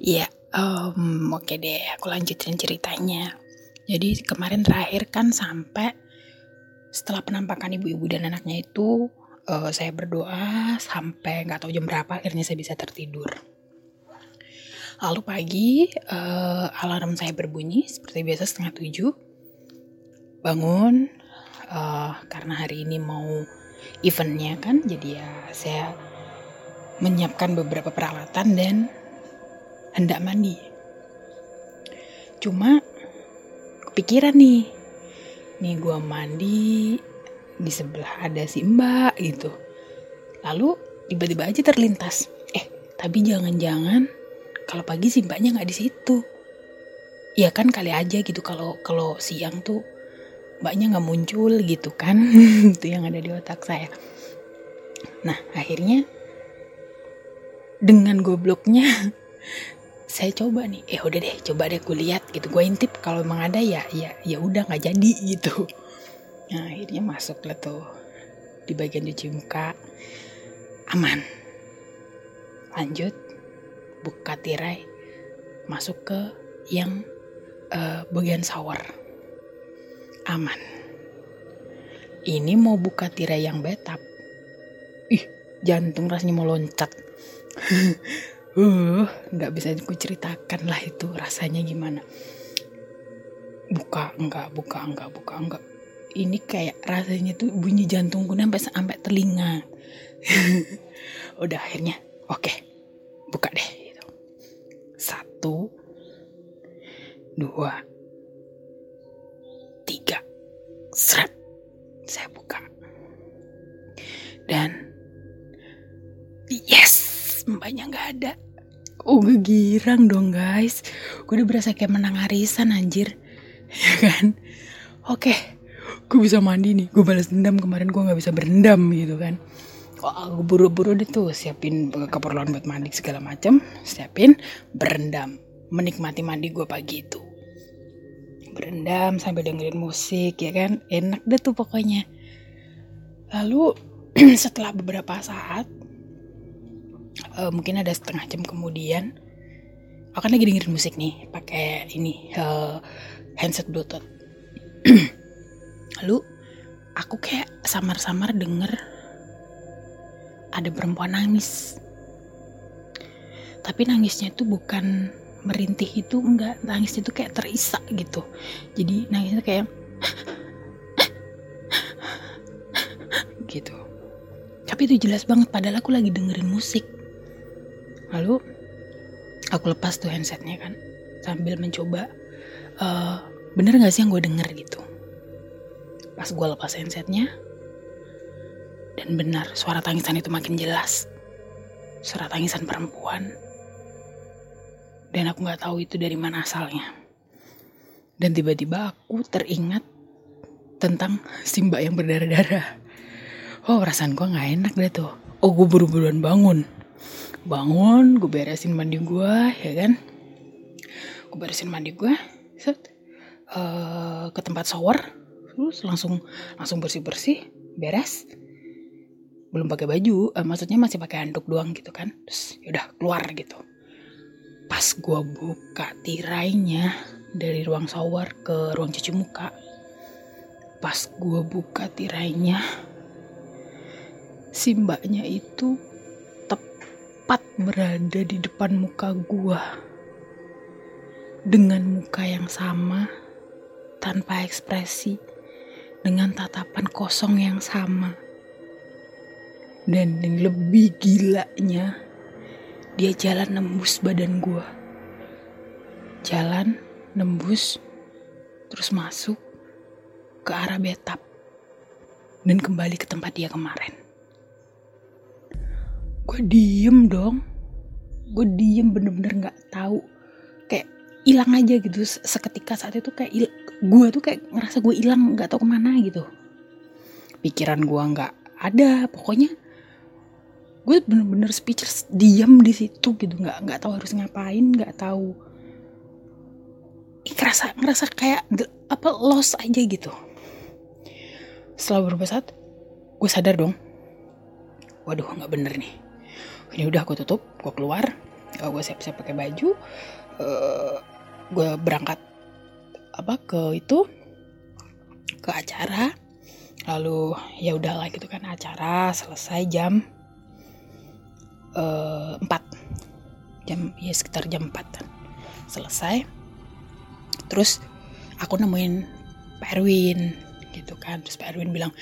Iya, um, oke deh, aku lanjutin ceritanya. Jadi kemarin terakhir kan sampai setelah penampakan ibu-ibu dan anaknya itu, uh, saya berdoa sampai nggak tahu jam berapa, akhirnya saya bisa tertidur. Lalu pagi, uh, alarm saya berbunyi seperti biasa setengah tujuh. Bangun, uh, karena hari ini mau eventnya kan, jadi ya saya menyiapkan beberapa peralatan dan hendak mandi. Cuma kepikiran nih, nih gue mandi di sebelah ada si mbak gitu. Lalu tiba-tiba aja terlintas, eh tapi jangan-jangan kalau pagi si mbaknya nggak di situ. Ya kan kali aja gitu kalau kalau siang tuh mbaknya nggak muncul gitu kan itu yang ada di otak saya. Nah akhirnya dengan gobloknya saya coba nih. Eh udah deh coba deh gue lihat gitu. Gue intip kalau emang ada ya ya ya udah nggak jadi gitu. Nah akhirnya masuk lah tuh di bagian cuci muka. Aman. Lanjut buka tirai masuk ke yang uh, bagian shower. Aman. Ini mau buka tirai yang betap ih jantung rasanya mau loncat uh nggak bisa aku ceritakan lah itu rasanya gimana. Buka enggak buka enggak buka enggak ini kayak rasanya tuh bunyi jantungku sampai sampai telinga. Udah akhirnya oke okay, buka deh gitu. satu dua tiga. Seret saya buka. Dan yes mbaknya nggak ada. Oh gue girang dong guys. Gue udah berasa kayak menang arisan anjir. Ya kan? Oke okay. gue bisa mandi nih. Gue balas dendam. Kemarin gue nggak bisa berendam gitu kan? Oh, buru-buru deh tuh siapin keperluan buat mandi segala macam siapin berendam. Menikmati mandi gue pagi itu. Berendam sambil dengerin musik ya kan? Enak deh tuh pokoknya. Lalu setelah beberapa saat uh, mungkin ada setengah jam kemudian aku kan lagi dengerin musik nih pakai ini uh, handset bluetooth. Lalu aku kayak samar-samar denger ada perempuan nangis. Tapi nangisnya itu bukan merintih itu enggak. Nangisnya itu kayak terisak gitu. Jadi nangisnya kayak gitu. Tapi itu jelas banget padahal aku lagi dengerin musik lalu aku lepas tuh handsetnya kan sambil mencoba uh, bener gak sih yang gue denger? gitu. Pas gue lepas handsetnya dan benar suara tangisan itu makin jelas. Suara tangisan perempuan. Dan aku gak tahu itu dari mana asalnya. Dan tiba-tiba aku teringat tentang si mbak yang berdarah-darah. Oh perasaan gue gak enak deh tuh. Oh gue buru-buruan bangun bangun gue beresin mandi gue ya kan? Gue beresin mandi gue set uh, ke tempat shower terus langsung langsung bersih bersih beres. Belum pakai baju uh, maksudnya masih pakai handuk doang gitu kan? Terus yaudah keluar gitu. Pas gue buka tirainya dari ruang shower ke ruang cuci muka pas gue buka tirainya si mbaknya itu tepat berada di depan muka gua. Dengan muka yang sama tanpa ekspresi dengan tatapan kosong yang sama. Dan yang lebih gilanya dia jalan nembus badan gua. Jalan nembus terus masuk ke arah betap dan kembali ke tempat dia kemarin gue diem dong. Gue diem bener-bener nggak -bener tahu. Kayak hilang aja gitu. Seketika saat itu kayak gue tuh kayak ngerasa gue hilang nggak tahu ke mana gitu. Pikiran gue nggak ada pokoknya gue bener-bener speechless diam di situ gitu. Nggak nggak tahu harus ngapain nggak tahu. Ngerasa ngerasa kayak apa lost aja gitu. Setelah beberapa saat gue sadar dong. Waduh nggak bener nih ini udah aku tutup gue keluar. Uh, gue siap-siap pakai baju. Uh, gue berangkat apa ke itu ke acara. Lalu ya udahlah gitu kan acara selesai jam uh, 4 jam ya sekitar jam 4 selesai. Terus aku nemuin Pak Erwin gitu kan. Terus Pak Erwin bilang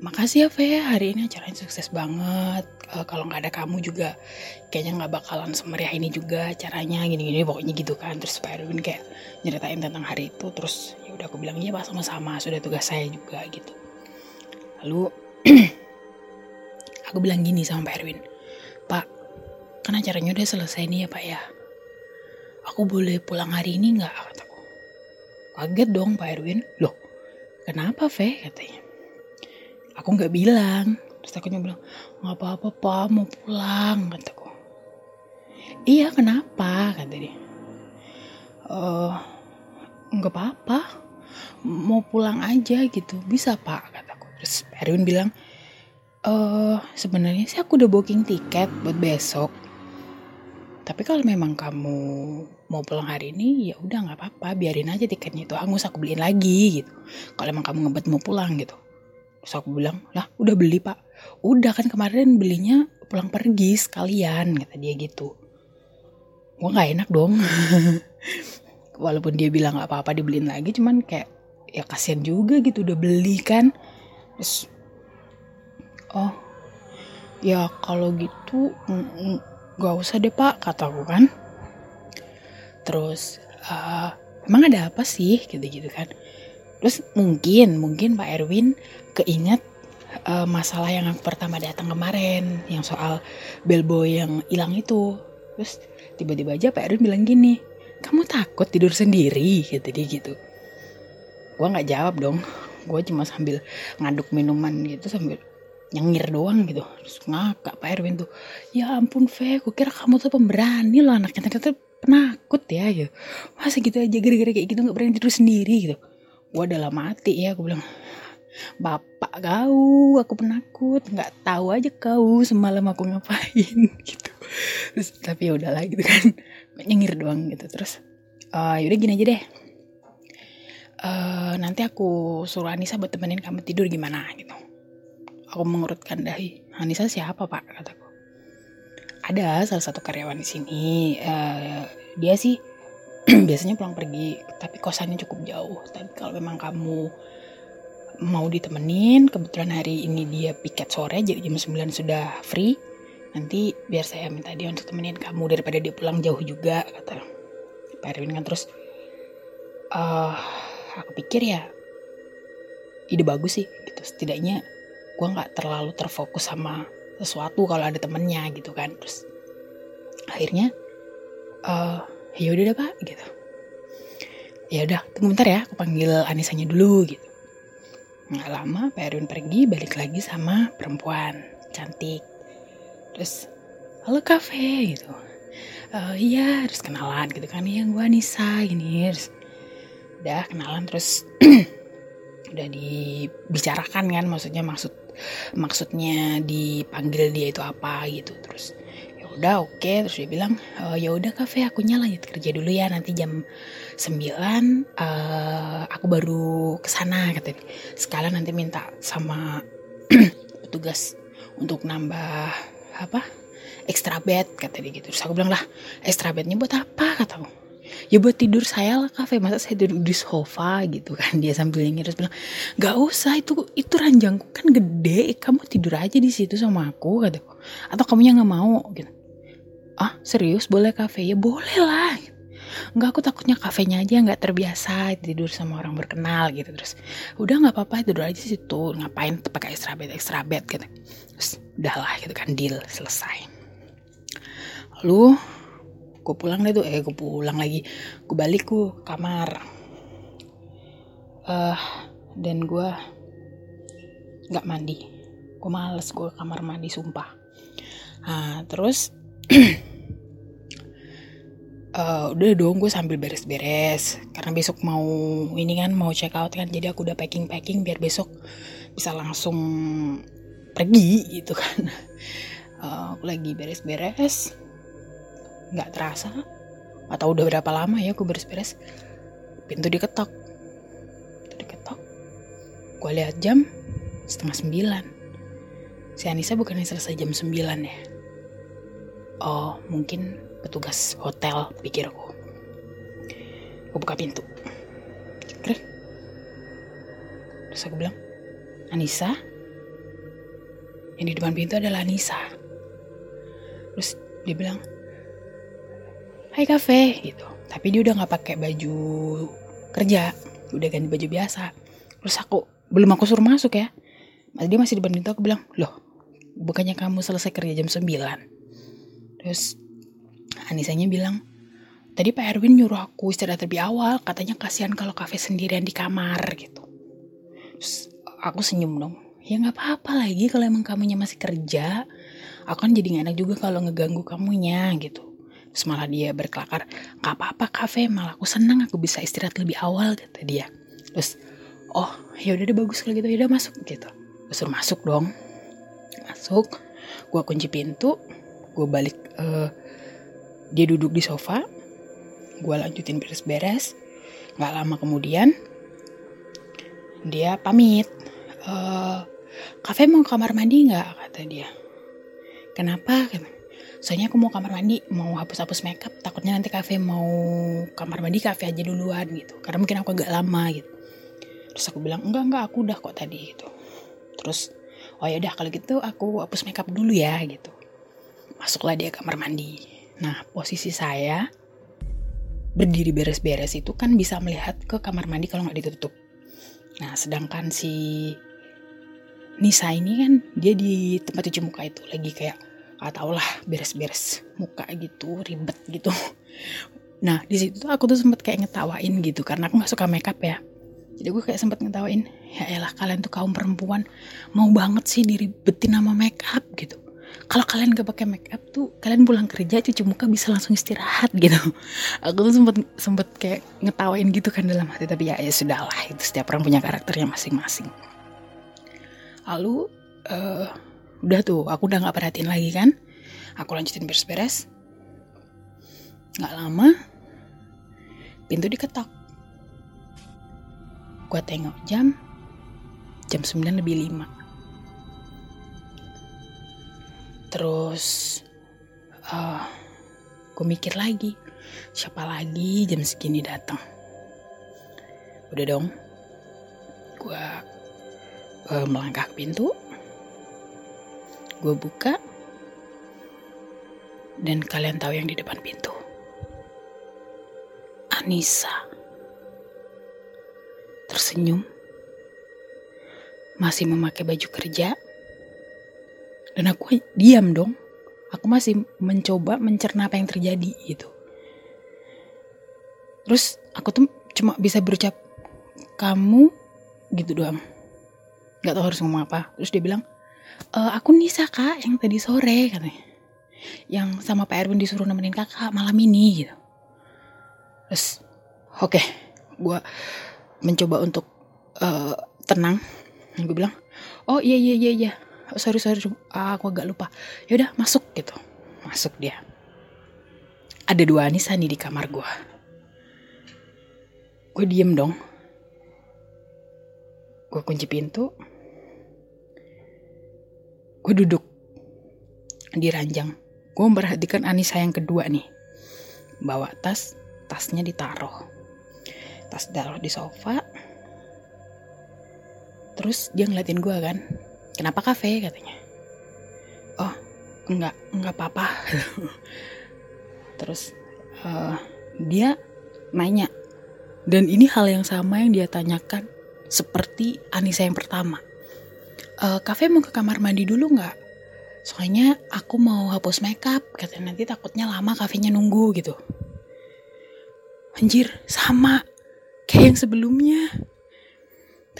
makasih ya Fe hari ini acaranya sukses banget. Uh, kalau nggak ada kamu juga kayaknya nggak bakalan semeriah ini juga caranya gini-gini pokoknya gitu kan. Terus Pak Erwin kayak nyeritain tentang hari itu terus ya udah aku bilang iya pak sama-sama sudah tugas saya juga gitu. Lalu aku bilang gini sama Pak Erwin Pak kan acaranya udah selesai nih ya Pak ya. Aku boleh pulang hari ini nggak? Kataku kaget dong Pak Erwin. Loh kenapa Fe? katanya aku nggak bilang. Terus aku bilang nggak apa-apa Pak mau pulang kataku. Iya kenapa? kata dia. Uh, nggak apa-apa. Mau pulang aja gitu. Bisa Pak kataku. Terus Erwin bilang uh, sebenarnya sih aku udah booking tiket buat besok. Tapi kalau memang kamu mau pulang hari ini ya udah nggak apa-apa. Biarin aja tiketnya itu. Angus aku beliin lagi gitu. Kalau emang kamu ngebet mau pulang gitu terus aku bilang lah udah beli pak. Udah kan kemarin belinya pulang pergi sekalian kata dia gitu. Gue nggak enak dong. Walaupun dia bilang nggak apa-apa dibeliin lagi cuman kayak ya kasihan juga gitu udah beli kan. Terus oh ya kalau gitu gak usah deh pak kataku kan. Terus uh, emang ada apa sih? Gitu-gitu kan terus mungkin mungkin Pak Erwin keinget uh, masalah yang aku pertama datang kemarin yang soal bellboy yang hilang itu. Terus tiba-tiba aja Pak Erwin bilang gini kamu takut tidur sendiri? Gitu dia gitu. Gue nggak jawab dong. Gue cuma sambil ngaduk minuman gitu sambil nyengir doang gitu. Terus ngakak Pak Erwin tuh ya ampun Fe aku kira kamu tuh pemberani loh anaknya. Ternyata penakut ya gitu. Masa gitu aja gara-gara kayak gitu nggak berani tidur sendiri gitu gua udah mati ya aku bilang bapak kau aku penakut nggak tahu aja kau semalam aku ngapain gitu terus tapi ya udahlah gitu kan nyengir doang gitu terus uh, yaudah gini aja deh uh, nanti aku suruh Anissa buat temenin kamu tidur gimana gitu Aku mengurutkan dahi. Anissa siapa pak? Kataku. Ada salah satu karyawan di sini. Uh, dia sih biasanya pulang pergi, tapi kosannya cukup jauh. Tapi kalau memang kamu mau ditemenin, kebetulan hari ini dia piket sore, jadi jam 9 sudah free. Nanti biar saya minta dia untuk temenin kamu daripada dia pulang jauh juga, kata Pak Erwin kan terus. Uh, aku pikir ya ide bagus sih gitu setidaknya gue nggak terlalu terfokus sama sesuatu kalau ada temennya gitu kan terus akhirnya uh, ya udah deh pak gitu. Ya udah tunggu bentar ya aku panggil Anisanya dulu gitu. Nggak lama Pak Erwin pergi balik lagi sama perempuan cantik. Terus halo kafe gitu. Uh, iya terus kenalan gitu kan. Yang gue Anissa gini terus udah kenalan terus udah dibicarakan kan maksudnya maksud maksudnya dipanggil dia itu apa gitu. Terus udah oke. Okay. terus dia bilang e, ya udah kafe aku lanjut kerja dulu ya nanti jam 9 uh, aku baru ke sana kata sekalian nanti minta sama petugas untuk nambah apa extra bed kata dia gitu. Terus aku bilang lah extra bednya buat apa? kataku ya buat tidur saya lah kafe masa saya tidur di sofa? gitu kan dia sambil nyengir terus bilang gak usah itu itu ranjangku kan gede. Kamu tidur aja di situ sama aku kata atau kamu yang nggak mau gitu ah serius? Boleh kafe? Ya boleh lah. Nggak aku takutnya kafenya aja nggak terbiasa tidur sama orang berkenal gitu. Terus udah nggak apa-apa tidur aja situ. Ngapain pakai extra bed extra bed gitu. Terus udahlah gitu kan deal selesai. Lalu gue pulang deh tuh eh gue pulang lagi. Gue balik ke kamar. Uh, dan gue nggak mandi. Gue males gue kamar mandi sumpah. Nah, terus uh, udah dong gue sambil beres-beres. Karena besok mau ini kan mau check out kan. Jadi aku udah packing packing biar besok bisa langsung pergi gitu kan. Uh, aku lagi beres-beres. Nggak terasa. Atau udah berapa lama ya gue beres-beres. Pintu diketok. Pintu diketok. Gue lihat jam setengah sembilan. Si Anissa bukannya selesai jam sembilan ya oh mungkin petugas hotel pikirku gue buka pintu. Terus aku bilang Anissa? Yang di depan pintu adalah Anissa. Terus dia bilang Hai kafe gitu. Tapi dia udah nggak pakai baju kerja. Udah ganti baju biasa. Terus aku belum aku suruh masuk ya. Dia masih di depan pintu aku bilang loh bukannya kamu selesai kerja jam 9 terus Anisanya bilang tadi Pak Erwin nyuruh aku istirahat lebih awal katanya kasihan kalau kafe sendirian di kamar gitu. Terus aku senyum dong. Ya nggak apa-apa lagi kalau emang kamunya masih kerja. Aku kan jadi gak enak juga kalau ngeganggu kamunya gitu. Terus malah dia berkelakar, gak apa-apa kafe, malah aku senang aku bisa istirahat lebih awal kata dia. Terus, oh ya udah deh bagus kalau gitu, ya udah masuk gitu. Suruh masuk dong, masuk, gue kunci pintu, gue balik, uh, dia duduk di sofa, gue lanjutin beres-beres. Gak lama kemudian, dia pamit, uh, kafe mau kamar mandi nggak? kata dia. Kenapa? Soalnya aku mau kamar mandi mau hapus-hapus makeup. Takutnya nanti kafe mau kamar mandi kafe aja duluan gitu. Karena mungkin aku agak lama gitu. Terus aku bilang enggak enggak aku udah kok tadi gitu. Terus oh ya udah kalau gitu aku hapus makeup dulu ya gitu masuklah dia kamar mandi. Nah posisi saya berdiri beres-beres itu kan bisa melihat ke kamar mandi kalau nggak ditutup. Nah sedangkan si Nisa ini kan dia di tempat cuci muka itu lagi kayak gak tau lah beres-beres muka gitu ribet gitu. Nah di situ aku tuh sempet kayak ngetawain gitu karena aku nggak suka makeup ya. Jadi gue kayak sempet ngetawain ya elah kalian tuh kaum perempuan mau banget sih diribetin sama makeup gitu kalau kalian gak pakai makeup tuh kalian pulang kerja cuci muka bisa langsung istirahat gitu. Aku tuh sempet sempet kayak ngetawain gitu kan dalam hati tapi ya ya sudah lah itu setiap orang punya karakternya masing-masing. Lalu uh, udah tuh aku udah nggak perhatiin lagi kan? Aku lanjutin beres-beres. Nggak lama pintu diketok. Gue tengok jam jam 9 lebih 5 terus uh, eh, gue mikir lagi siapa lagi jam segini datang? Udah dong gue uh, melangkah ke pintu Gue buka, dan kalian tahu yang di depan pintu. Anissa. Tersenyum, masih memakai baju kerja, dan aku diam dong. Aku masih mencoba mencerna apa yang terjadi gitu. Terus aku tuh cuma bisa berucap kamu gitu doang. Gak tau harus ngomong apa. Terus dia bilang, e, aku Nisa kak yang tadi sore katanya yang sama Pak Erwin disuruh nemenin kakak malam ini gitu terus oke okay, gue mencoba untuk uh, tenang gue bilang oh iya iya iya iya oh, sorry sorry ah, aku agak lupa. Yaudah masuk gitu. Masuk dia. Ada dua Anissa nih di kamar gue gue diem dong. Gue kunci pintu. Gue duduk di ranjang. Gue memperhatikan Anissa yang kedua nih. Bawa tas tasnya ditaruh. Tas taruh di sofa. Terus dia ngeliatin gue kan kenapa kafe katanya oh enggak enggak apa-apa terus uh, dia nanya dan ini hal yang sama yang dia tanyakan seperti Anissa yang pertama uh, kafe mau ke kamar mandi dulu nggak? Soalnya aku mau hapus makeup, katanya nanti takutnya lama kafenya nunggu gitu. Anjir, sama kayak yang sebelumnya.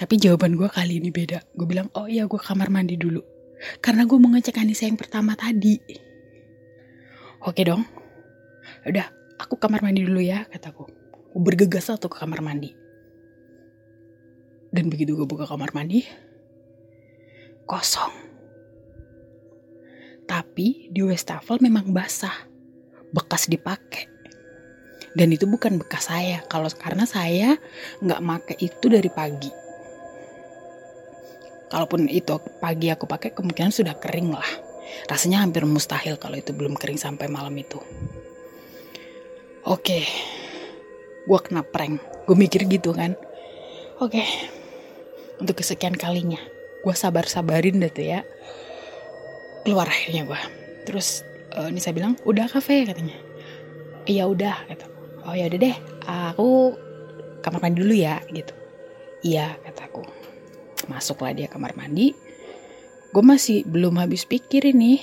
Tapi jawaban gue kali ini beda. Gue bilang, oh iya gue kamar mandi dulu. Karena gue mau ngecek Anissa yang pertama tadi. Oke dong. Udah, aku kamar mandi dulu ya, kataku. Gue bergegas tuh ke kamar mandi. Dan begitu gue buka kamar mandi, kosong. Tapi di wastafel memang basah. bekas dipakai dan itu bukan bekas saya kalau karena saya nggak make itu dari pagi kalaupun itu pagi aku pakai kemungkinan sudah kering lah. Rasanya hampir mustahil kalau itu belum kering sampai malam itu. Oke. Gue kena prank. Gue mikir gitu kan. Oke. Untuk kesekian kalinya. Gue sabar sabarin deh tuh ya. Keluar akhirnya gue terus uh, ini saya bilang udah kafe katanya. Iya udah kata oh ya udah deh. Aku kamar mandi dulu ya gitu. Iya kataku masuklah dia kamar mandi. Gue masih belum habis pikir ini.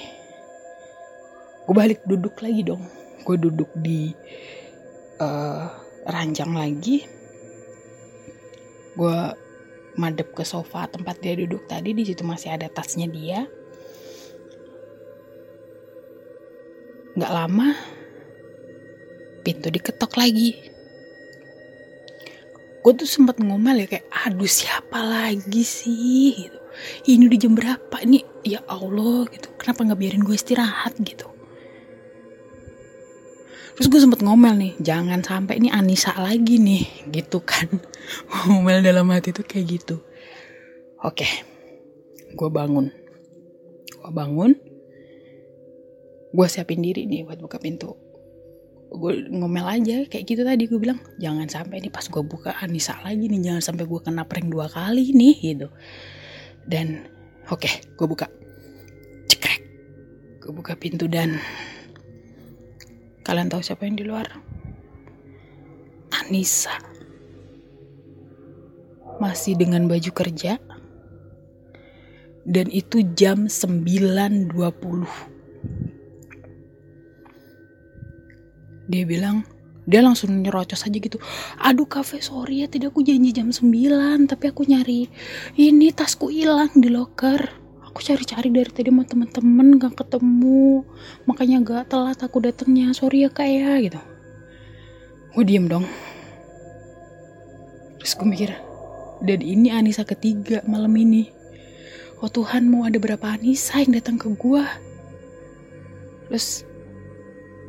Gue balik duduk lagi dong. Gue duduk di uh, ranjang lagi. Gue madep ke sofa tempat dia duduk tadi. Di situ masih ada tasnya dia. Nggak lama pintu diketok lagi gue tuh sempat ngomel ya kayak aduh siapa lagi sih? Gitu. Ini udah jam berapa? Ini ya Allah gitu. Kenapa nggak biarin gue istirahat? Gitu. Terus gue sempet ngomel nih jangan sampai ini Anissa lagi nih gitu kan. Ngomel dalam hati tuh kayak gitu. Oke gue bangun. Gue bangun. Gue siapin diri nih buat buka pintu gue ngomel aja kayak gitu tadi gue bilang jangan sampai nih pas gue buka Anissa lagi nih jangan sampai gue kena prank dua kali nih gitu. Dan oke okay, gue buka. Cekrek. Gue buka pintu dan kalian tahu siapa yang di luar? Anissa. Masih dengan baju kerja. Dan itu jam 9.20 dia bilang dia langsung nyerocos aja gitu. Aduh kafe sorry ya tidak aku janji jam 9 tapi aku nyari ini tasku hilang di locker. Aku cari-cari dari tadi sama temen-temen gak ketemu. Makanya gak telat aku datangnya. Sorry ya kak ya gitu. Gue diem dong. Terus gue mikir dan ini Anissa ketiga malam ini. Oh Tuhan mau ada berapa Anissa yang datang ke gue terus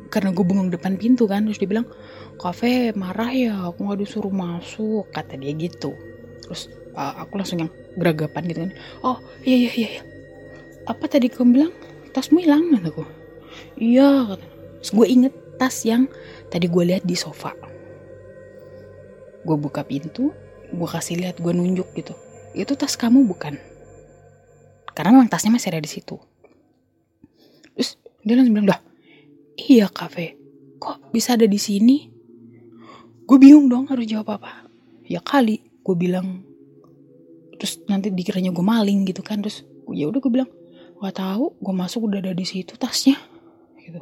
karena gue bengong depan pintu kan terus dia bilang kafe marah ya aku nggak disuruh masuk kata dia gitu. Terus uh, aku langsung yang geragapan gitu kan oh iya iya iya, iya. apa tadi kamu bilang? Tasmu hilang kataku iya kata terus gue inget tas yang tadi gue lihat di sofa. Gue buka pintu gue kasih lihat gue nunjuk gitu. Itu tas kamu bukan? Karena memang tasnya masih ada di situ. Terus dia langsung bilang dah Iya kafe, kok bisa ada di sini? Gue bingung dong harus jawab apa. Ya kali, gue bilang. Terus nanti dikiranya gue maling gitu kan. Terus ya udah gue bilang, gak tahu. Gue masuk udah ada di situ tasnya, gitu.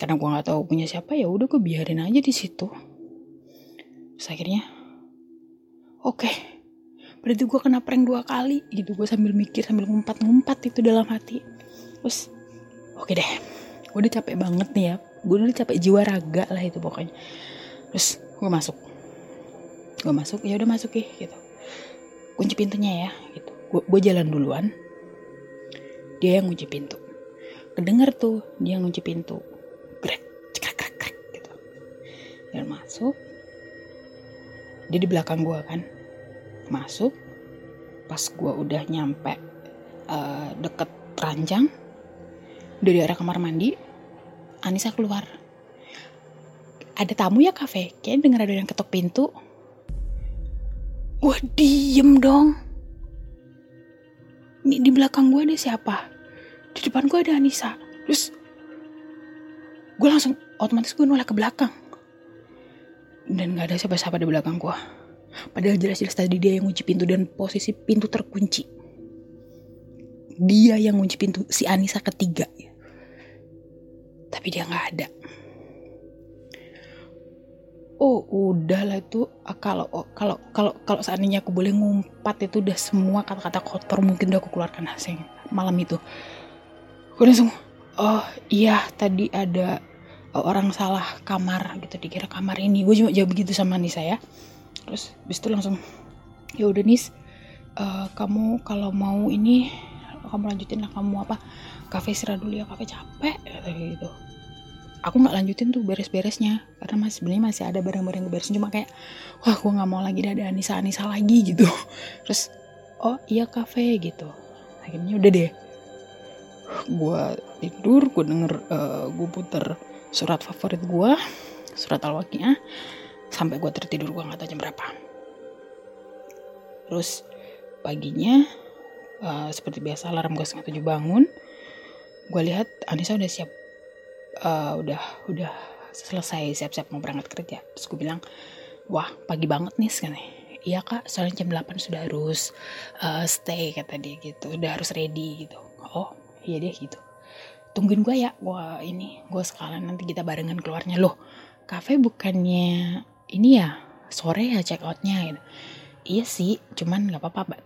Karena gue nggak tahu punya siapa ya udah gue biarin aja di situ. Terus akhirnya, oke, okay, berarti gue kena prank dua kali gitu. Gue sambil mikir sambil ngumpat-ngumpat itu dalam hati. Terus, oke okay deh gue udah capek banget nih ya. Gue udah capek jiwa raga lah itu pokoknya. Terus gue masuk. Gue masuk ya udah masuk ya gitu. Kunci pintunya ya gitu. Gue, jalan duluan. Dia yang kunci pintu. Kedenger tuh dia yang kunci pintu. Grek cekrek krek krek gitu. Dan masuk. Dia di belakang gue kan. Masuk. Pas gue udah nyampe uh, deket ranjang dari arah kamar mandi Anissa keluar. Ada tamu ya kafe kayak denger ada yang ketok pintu. Gue diem dong. Ini di belakang gue ada siapa? Di depan gue ada Anissa. Terus gue langsung otomatis gue nolak ke belakang. Dan gak ada siapa-siapa di belakang gue padahal jelas-jelas tadi dia yang kunci pintu dan posisi pintu terkunci. Dia yang kunci pintu si Anissa ketiga tapi dia nggak ada. Oh udahlah itu. Ah, kalau oh, kalau kalau kalau seandainya aku boleh ngumpat itu udah semua kata-kata kotor mungkin udah aku keluarkan hasil malam itu. Aku langsung oh iya tadi ada orang salah kamar gitu. Dikira kamar ini. Gue cuma jawab begitu sama Nisa ya. Terus bis itu langsung ya udah Nis uh, kamu kalau mau ini kamu lanjutin lah kamu apa kafe istirahat dulu ya kafe capek gitu aku nggak lanjutin tuh beres-beresnya karena masih sebenarnya masih ada barang-barang beresin cuma kayak wah gue nggak mau lagi ada Anissa Anissa lagi gitu. Terus oh iya kafe gitu. Akhirnya udah deh gue tidur gue denger uh, eh, gue puter surat favorit gue surat al-waqiah sampai gue tertidur gue nggak tahu jam berapa. Terus paginya uh, seperti biasa alarm gue setengah tujuh bangun gue lihat Anissa udah siap uh, udah udah selesai siap-siap mau berangkat kerja. Terus gue bilang wah pagi banget nih sekarang iya kak soalnya jam 8 sudah harus uh, stay kata dia gitu. Udah harus ready gitu. Oh iya deh gitu. Tungguin gue ya wah ini gue sekalian nanti kita barengan keluarnya. Loh kafe bukannya ini ya sore ya check outnya? Gitu. Iya sih cuman nggak apa-apa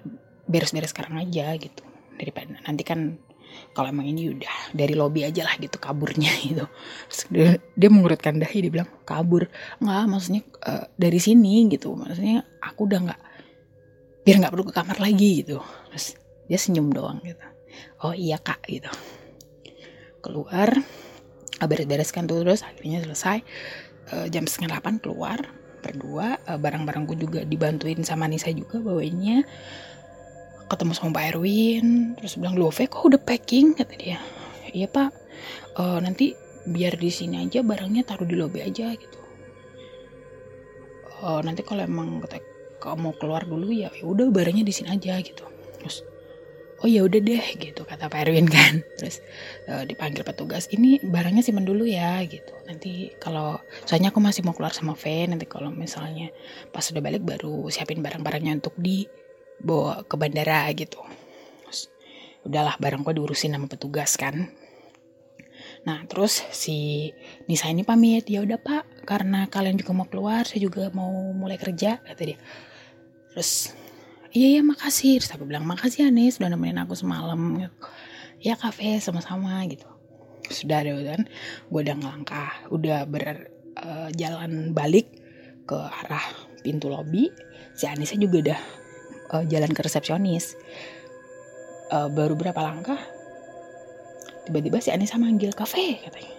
beres-beres sekarang aja gitu. Daripada nanti kan kalau emang ini udah dari lobby aja lah gitu kaburnya gitu. Terus dia, dia mengurutkan dahi dia bilang kabur. Nggak maksudnya uh, dari sini gitu. Maksudnya aku udah nggak biar nggak perlu ke kamar lagi gitu. Terus dia senyum doang gitu. Oh iya kak gitu. Keluar beres-bereskan tuh terus akhirnya selesai. Uh, jam setengah delapan keluar berdua. Uh, barang-barangku juga dibantuin sama Nisa juga bawainnya ketemu sama Pak Erwin terus bilang Love kok udah packing? kata dia. Iya pak. Uh, nanti biar di sini aja barangnya taruh di lobby aja gitu. Uh, nanti kalau emang kata kamu keluar dulu ya, ya udah barangnya di sini aja gitu. Terus oh ya udah deh gitu kata Pak Erwin kan. Terus uh, dipanggil petugas ini barangnya simpan dulu ya gitu. Nanti kalau soalnya aku masih mau keluar sama V nanti kalau misalnya pas udah balik baru siapin barang-barangnya untuk di bawa ke bandara gitu. Udahlah barang gue diurusin sama petugas kan. Nah terus si Nisa ini pamit. Ya udah pak. Karena kalian juga mau keluar saya juga mau mulai kerja kata dia. Terus iya iya makasih. Terus aku bilang makasih Anis sudah nemenin aku semalam. Ya kafe sama-sama gitu. Sudah ada kan. Gue udah ngelangkah. Udah berjalan uh, balik ke arah pintu lobby si Anissa juga udah uh, jalan ke resepsionis. Uh, baru berapa langkah tiba-tiba si Anissa manggil kafe katanya.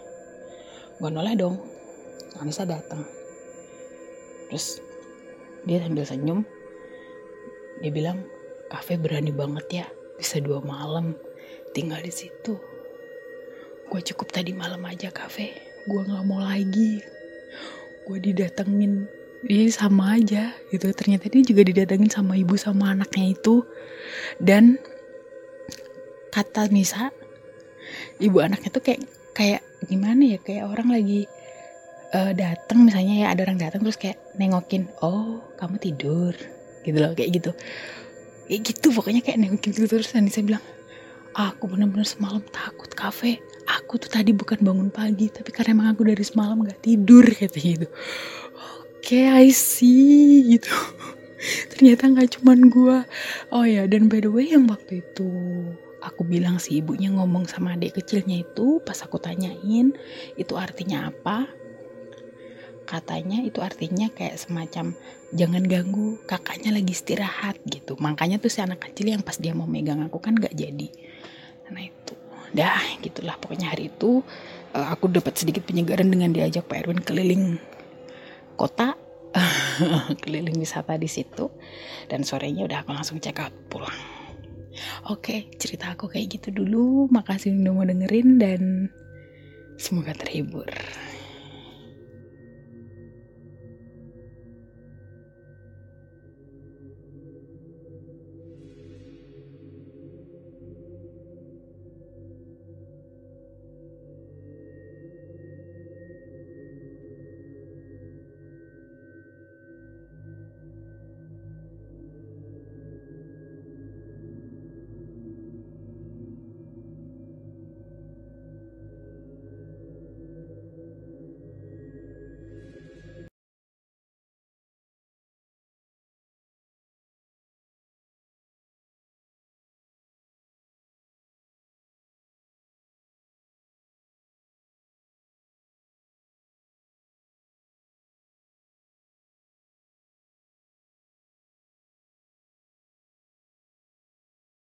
Gue noleh dong. Anissa datang terus dia sambil senyum dia bilang kafe berani banget ya bisa dua malam tinggal di situ. Gue cukup tadi malam aja kafe. Gue nggak mau lagi. Gue didatengin Iya sama aja gitu. Ternyata dia juga didatengin sama ibu sama anaknya itu. Dan kata Nisa, ibu anaknya tuh kayak kayak gimana ya? Kayak orang lagi uh, datang misalnya ya ada orang datang terus kayak nengokin, "Oh, kamu tidur." Gitu loh, kayak gitu. Kayak gitu pokoknya kayak nengokin gitu terus dan Nisa bilang, "Aku bener-bener semalam takut kafe. Aku tuh tadi bukan bangun pagi, tapi karena emang aku dari semalam gak tidur," kayak gitu okay, I see gitu. Ternyata nggak cuman gue oh ya dan by the way yang waktu itu aku bilang si ibunya ngomong sama adik kecilnya itu pas aku tanyain itu artinya apa? Katanya itu artinya kayak semacam jangan ganggu kakaknya lagi istirahat gitu. Makanya tuh si anak kecil yang pas dia mau megang aku kan gak jadi. Nah itu. Dah gitulah. Pokoknya hari itu uh, aku dapat sedikit penyegaran dengan diajak Pak Erwin keliling kota keliling wisata di situ dan sorenya udah aku langsung check out pulang. Oke cerita aku kayak gitu dulu. Makasih udah mau dengerin dan semoga terhibur